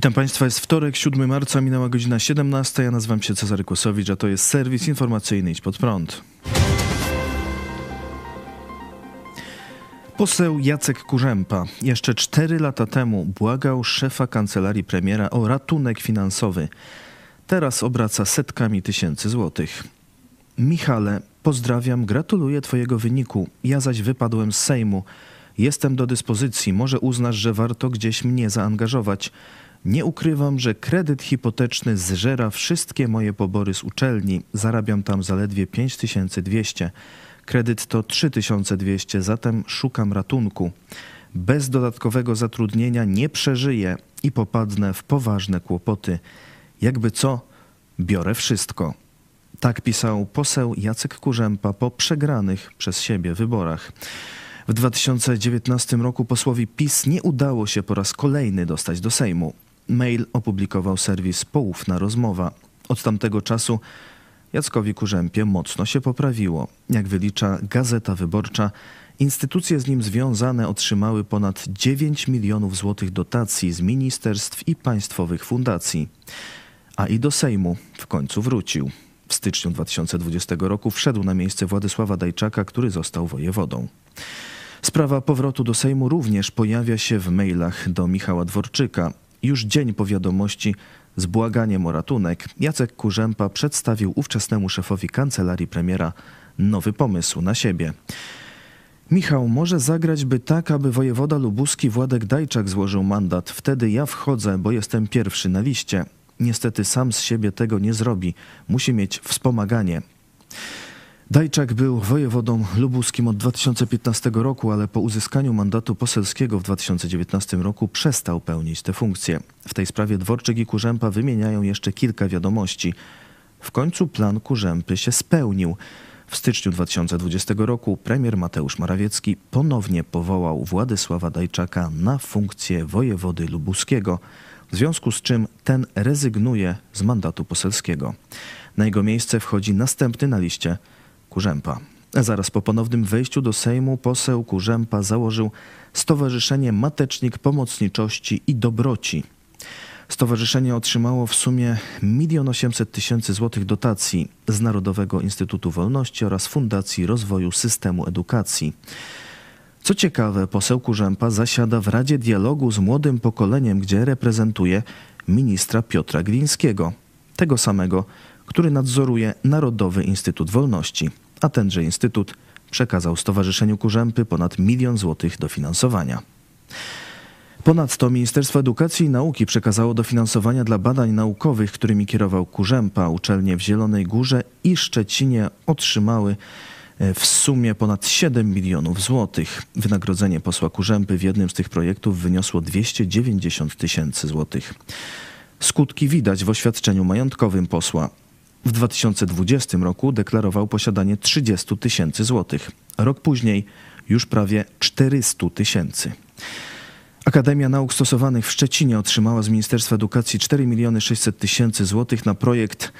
Witam Państwa, jest wtorek, 7 marca, minęła godzina 17. Ja nazywam się Cezary Kłosowicz, a to jest serwis informacyjny Idź Pod Prąd. Poseł Jacek Kurzępa jeszcze cztery lata temu błagał szefa kancelarii premiera o ratunek finansowy. Teraz obraca setkami tysięcy złotych. Michale, pozdrawiam, gratuluję Twojego wyniku. Ja zaś wypadłem z Sejmu. Jestem do dyspozycji. Może uznasz, że warto gdzieś mnie zaangażować. Nie ukrywam, że kredyt hipoteczny zżera wszystkie moje pobory z uczelni. Zarabiam tam zaledwie 5200. Kredyt to 3200, zatem szukam ratunku. Bez dodatkowego zatrudnienia nie przeżyję i popadnę w poważne kłopoty. Jakby co, biorę wszystko. Tak pisał poseł Jacek Kurzępa po przegranych przez siebie wyborach. W 2019 roku posłowi PiS nie udało się po raz kolejny dostać do Sejmu. Mail opublikował serwis Poufna Rozmowa. Od tamtego czasu Jackowi Kurzępie mocno się poprawiło. Jak wylicza Gazeta Wyborcza, instytucje z nim związane otrzymały ponad 9 milionów złotych dotacji z ministerstw i państwowych fundacji. A i do Sejmu w końcu wrócił. W styczniu 2020 roku wszedł na miejsce Władysława Dajczaka, który został wojewodą. Sprawa powrotu do Sejmu również pojawia się w mailach do Michała Dworczyka. Już dzień po wiadomości z błaganiem o ratunek Jacek Kurzępa przedstawił ówczesnemu szefowi kancelarii premiera nowy pomysł na siebie. Michał, może zagrać by tak, aby wojewoda lubuski Władek Dajczak złożył mandat. Wtedy ja wchodzę, bo jestem pierwszy na liście. Niestety sam z siebie tego nie zrobi. Musi mieć wspomaganie. Dajczak był wojewodą lubuskim od 2015 roku, ale po uzyskaniu mandatu poselskiego w 2019 roku przestał pełnić tę funkcję. W tej sprawie Dworczyk i Kurzępa wymieniają jeszcze kilka wiadomości. W końcu plan Kurzępy się spełnił. W styczniu 2020 roku premier Mateusz Morawiecki ponownie powołał Władysława Dajczaka na funkcję wojewody lubuskiego, w związku z czym ten rezygnuje z mandatu poselskiego. Na jego miejsce wchodzi następny na liście Kurzępa. Zaraz po ponownym wejściu do Sejmu poseł Kurzępa założył Stowarzyszenie Matecznik Pomocniczości i Dobroci. Stowarzyszenie otrzymało w sumie 1 800 tysięcy złotych dotacji z Narodowego Instytutu Wolności oraz Fundacji Rozwoju Systemu Edukacji. Co ciekawe, poseł Kurzępa zasiada w Radzie Dialogu z Młodym Pokoleniem, gdzie reprezentuje ministra Piotra Glińskiego, tego samego, który nadzoruje Narodowy Instytut Wolności, a tenże instytut przekazał Stowarzyszeniu Kurzępy ponad milion złotych dofinansowania. Ponadto Ministerstwo Edukacji i Nauki przekazało dofinansowania dla badań naukowych, którymi kierował Kurzępa. Uczelnie w Zielonej Górze i Szczecinie otrzymały e, w sumie ponad 7 milionów złotych. Wynagrodzenie posła Kurzępy w jednym z tych projektów wyniosło 290 tysięcy złotych. Skutki widać w oświadczeniu majątkowym posła. W 2020 roku deklarował posiadanie 30 tysięcy złotych. Rok później już prawie 400 tysięcy. Akademia Nauk Stosowanych w Szczecinie otrzymała z Ministerstwa Edukacji 4 miliony 600 tysięcy złotych na projekt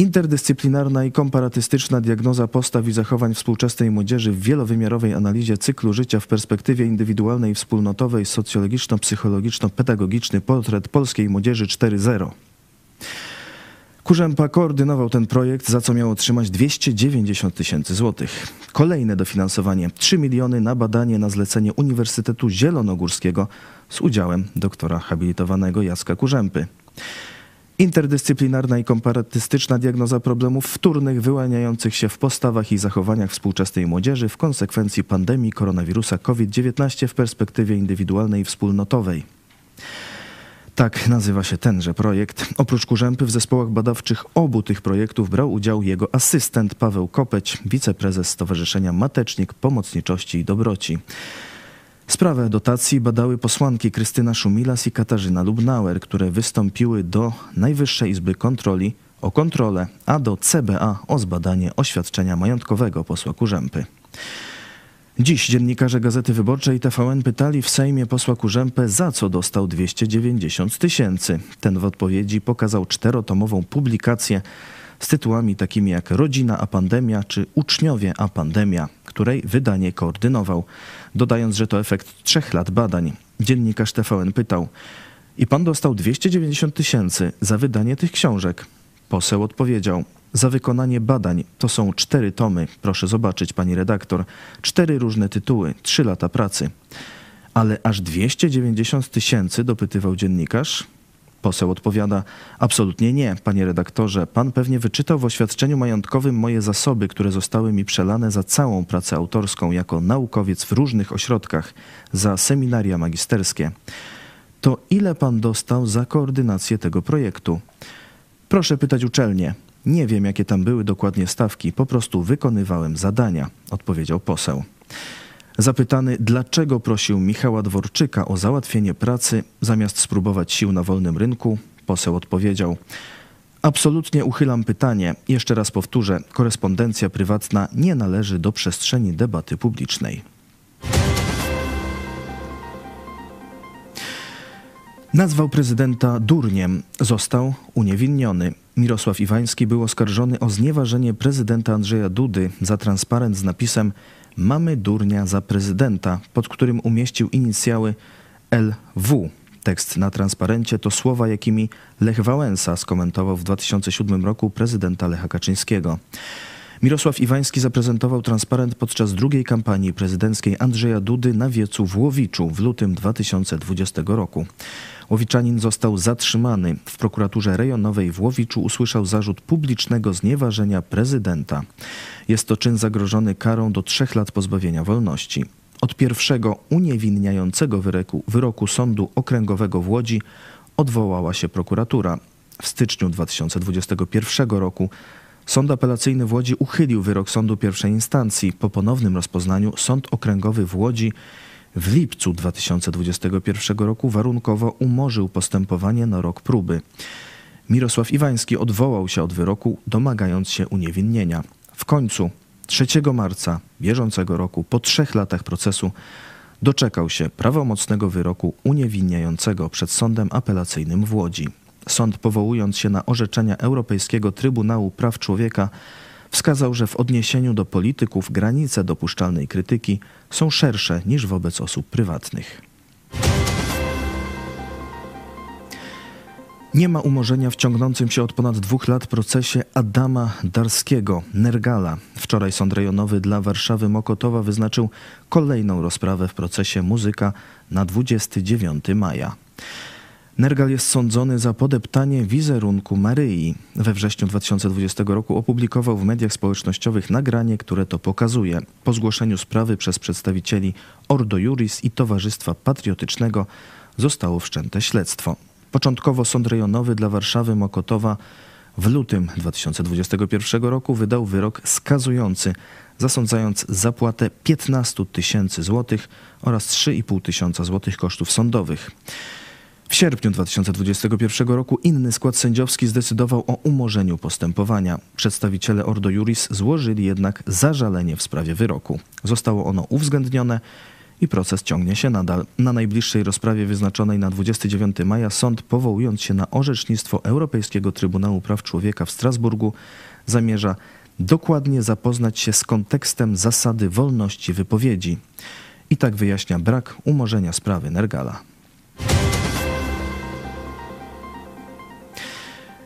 Interdyscyplinarna i komparatystyczna diagnoza postaw i zachowań współczesnej młodzieży w wielowymiarowej analizie cyklu życia w perspektywie indywidualnej, wspólnotowej, socjologiczno-psychologiczno-pedagogiczny portret polskiej młodzieży 4.0. Kurzępa koordynował ten projekt, za co miał otrzymać 290 tysięcy złotych. Kolejne dofinansowanie 3 miliony na badanie na zlecenie Uniwersytetu Zielonogórskiego z udziałem doktora habilitowanego Jacka Kurzępy. Interdyscyplinarna i komparatystyczna diagnoza problemów wtórnych wyłaniających się w postawach i zachowaniach współczesnej młodzieży w konsekwencji pandemii koronawirusa COVID-19 w perspektywie indywidualnej i wspólnotowej. Tak nazywa się tenże projekt. Oprócz Kurzępy w zespołach badawczych obu tych projektów brał udział jego asystent Paweł Kopeć, wiceprezes Stowarzyszenia Matecznik Pomocniczości i Dobroci. Sprawę dotacji badały posłanki Krystyna Szumilas i Katarzyna Lubnauer, które wystąpiły do Najwyższej Izby Kontroli o kontrolę, a do CBA o zbadanie oświadczenia majątkowego posła Kurzępy. Dziś dziennikarze Gazety Wyborczej TVN pytali w Sejmie posła Kurzępę, za co dostał 290 tysięcy. Ten w odpowiedzi pokazał czterotomową publikację z tytułami takimi jak Rodzina a pandemia czy Uczniowie a pandemia, której wydanie koordynował, dodając, że to efekt trzech lat badań. Dziennikarz TVN pytał, I pan dostał 290 tysięcy za wydanie tych książek. Poseł odpowiedział: Za wykonanie badań to są cztery tomy. Proszę zobaczyć, pani redaktor. Cztery różne tytuły, trzy lata pracy. Ale aż 290 tysięcy, dopytywał dziennikarz. Poseł odpowiada: Absolutnie nie, panie redaktorze. Pan pewnie wyczytał w oświadczeniu majątkowym moje zasoby, które zostały mi przelane za całą pracę autorską jako naukowiec w różnych ośrodkach, za seminaria magisterskie. To ile pan dostał za koordynację tego projektu? Proszę pytać uczelnię. Nie wiem, jakie tam były dokładnie stawki, po prostu wykonywałem zadania, odpowiedział poseł. Zapytany, dlaczego prosił Michała Dworczyka o załatwienie pracy zamiast spróbować sił na wolnym rynku, poseł odpowiedział: Absolutnie uchylam pytanie. Jeszcze raz powtórzę: korespondencja prywatna nie należy do przestrzeni debaty publicznej. Nazwał prezydenta durniem, został uniewinniony. Mirosław Iwański był oskarżony o znieważenie prezydenta Andrzeja Dudy za transparent z napisem Mamy durnia za prezydenta, pod którym umieścił inicjały LW. Tekst na transparencie to słowa, jakimi Lech Wałęsa skomentował w 2007 roku prezydenta Lecha Kaczyńskiego. Mirosław Iwański zaprezentował transparent podczas drugiej kampanii prezydenckiej Andrzeja Dudy na wiecu w Łowiczu w lutym 2020 roku. Łowiczanin został zatrzymany. W prokuraturze rejonowej w Łowiczu usłyszał zarzut publicznego znieważenia prezydenta. Jest to czyn zagrożony karą do trzech lat pozbawienia wolności. Od pierwszego uniewinniającego wyroku, wyroku Sądu Okręgowego w Łodzi odwołała się prokuratura. W styczniu 2021 roku Sąd apelacyjny w Łodzi uchylił wyrok sądu pierwszej instancji. Po ponownym rozpoznaniu Sąd Okręgowy w Łodzi w lipcu 2021 roku warunkowo umorzył postępowanie na rok próby. Mirosław Iwański odwołał się od wyroku, domagając się uniewinnienia. W końcu 3 marca bieżącego roku, po trzech latach procesu, doczekał się prawomocnego wyroku uniewinniającego przed sądem apelacyjnym w Łodzi. Sąd, powołując się na orzeczenia Europejskiego Trybunału Praw Człowieka, wskazał, że w odniesieniu do polityków granice dopuszczalnej krytyki są szersze niż wobec osób prywatnych. Nie ma umorzenia w ciągnącym się od ponad dwóch lat procesie Adama Darskiego, Nergala. Wczoraj Sąd Rejonowy dla Warszawy Mokotowa wyznaczył kolejną rozprawę w procesie Muzyka na 29 maja. Nergal jest sądzony za podeptanie wizerunku Maryi. We wrześniu 2020 roku opublikował w mediach społecznościowych nagranie, które to pokazuje. Po zgłoszeniu sprawy przez przedstawicieli Ordo Juris i Towarzystwa Patriotycznego zostało wszczęte śledztwo. Początkowo Sąd Rejonowy dla Warszawy Mokotowa w lutym 2021 roku wydał wyrok skazujący, zasądzając zapłatę 15 tysięcy złotych oraz 3,5 tysiąca złotych kosztów sądowych. W sierpniu 2021 roku inny skład sędziowski zdecydował o umorzeniu postępowania. Przedstawiciele Ordo Juris złożyli jednak zażalenie w sprawie wyroku. Zostało ono uwzględnione i proces ciągnie się nadal. Na najbliższej rozprawie wyznaczonej na 29 maja sąd, powołując się na orzecznictwo Europejskiego Trybunału Praw Człowieka w Strasburgu, zamierza dokładnie zapoznać się z kontekstem zasady wolności wypowiedzi. I tak wyjaśnia brak umorzenia sprawy Nergala.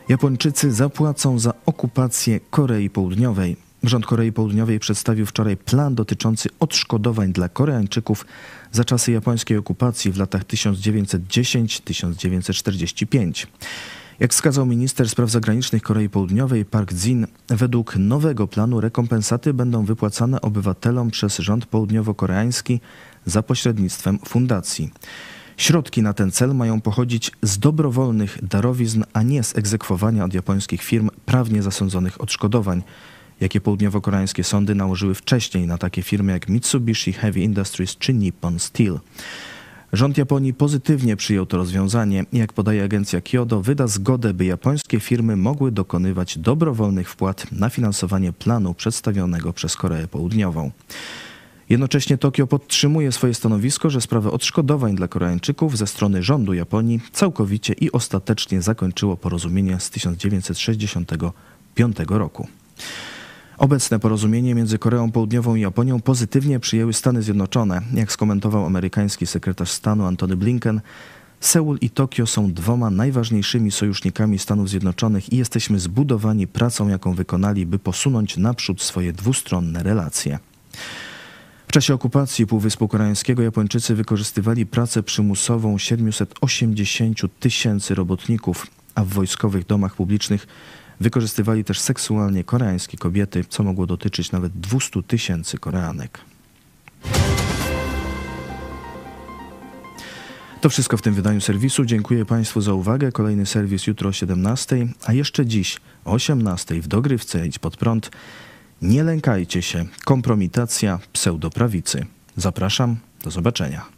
Japończycy zapłacą za okupację Korei Południowej. Rząd Korei Południowej przedstawił wczoraj plan dotyczący odszkodowań dla Koreańczyków za czasy japońskiej okupacji w latach 1910-1945. Jak wskazał minister spraw zagranicznych Korei Południowej Park Jin, według nowego planu rekompensaty będą wypłacane obywatelom przez rząd południowo-koreański za pośrednictwem fundacji. Środki na ten cel mają pochodzić z dobrowolnych darowizn, a nie z egzekwowania od japońskich firm prawnie zasądzonych odszkodowań, jakie południowo-koreańskie sądy nałożyły wcześniej na takie firmy jak Mitsubishi Heavy Industries czy Nippon Steel. Rząd Japonii pozytywnie przyjął to rozwiązanie jak podaje agencja Kyodo, wyda zgodę, by japońskie firmy mogły dokonywać dobrowolnych wpłat na finansowanie planu przedstawionego przez Koreę Południową. Jednocześnie Tokio podtrzymuje swoje stanowisko, że sprawę odszkodowań dla Koreańczyków ze strony rządu Japonii całkowicie i ostatecznie zakończyło porozumienie z 1965 roku. Obecne porozumienie między Koreą Południową i Japonią pozytywnie przyjęły Stany Zjednoczone. Jak skomentował amerykański sekretarz stanu Antony Blinken, Seul i Tokio są dwoma najważniejszymi sojusznikami Stanów Zjednoczonych i jesteśmy zbudowani pracą, jaką wykonali, by posunąć naprzód swoje dwustronne relacje. W czasie okupacji Półwyspu Koreańskiego Japończycy wykorzystywali pracę przymusową 780 tysięcy robotników, a w wojskowych domach publicznych wykorzystywali też seksualnie koreańskie kobiety, co mogło dotyczyć nawet 200 tysięcy Koreanek. To wszystko w tym wydaniu serwisu. Dziękuję Państwu za uwagę. Kolejny serwis jutro o 17, a jeszcze dziś o 18 w dogrywce Idź pod prąd. Nie lękajcie się. Kompromitacja pseudoprawicy. Zapraszam. Do zobaczenia.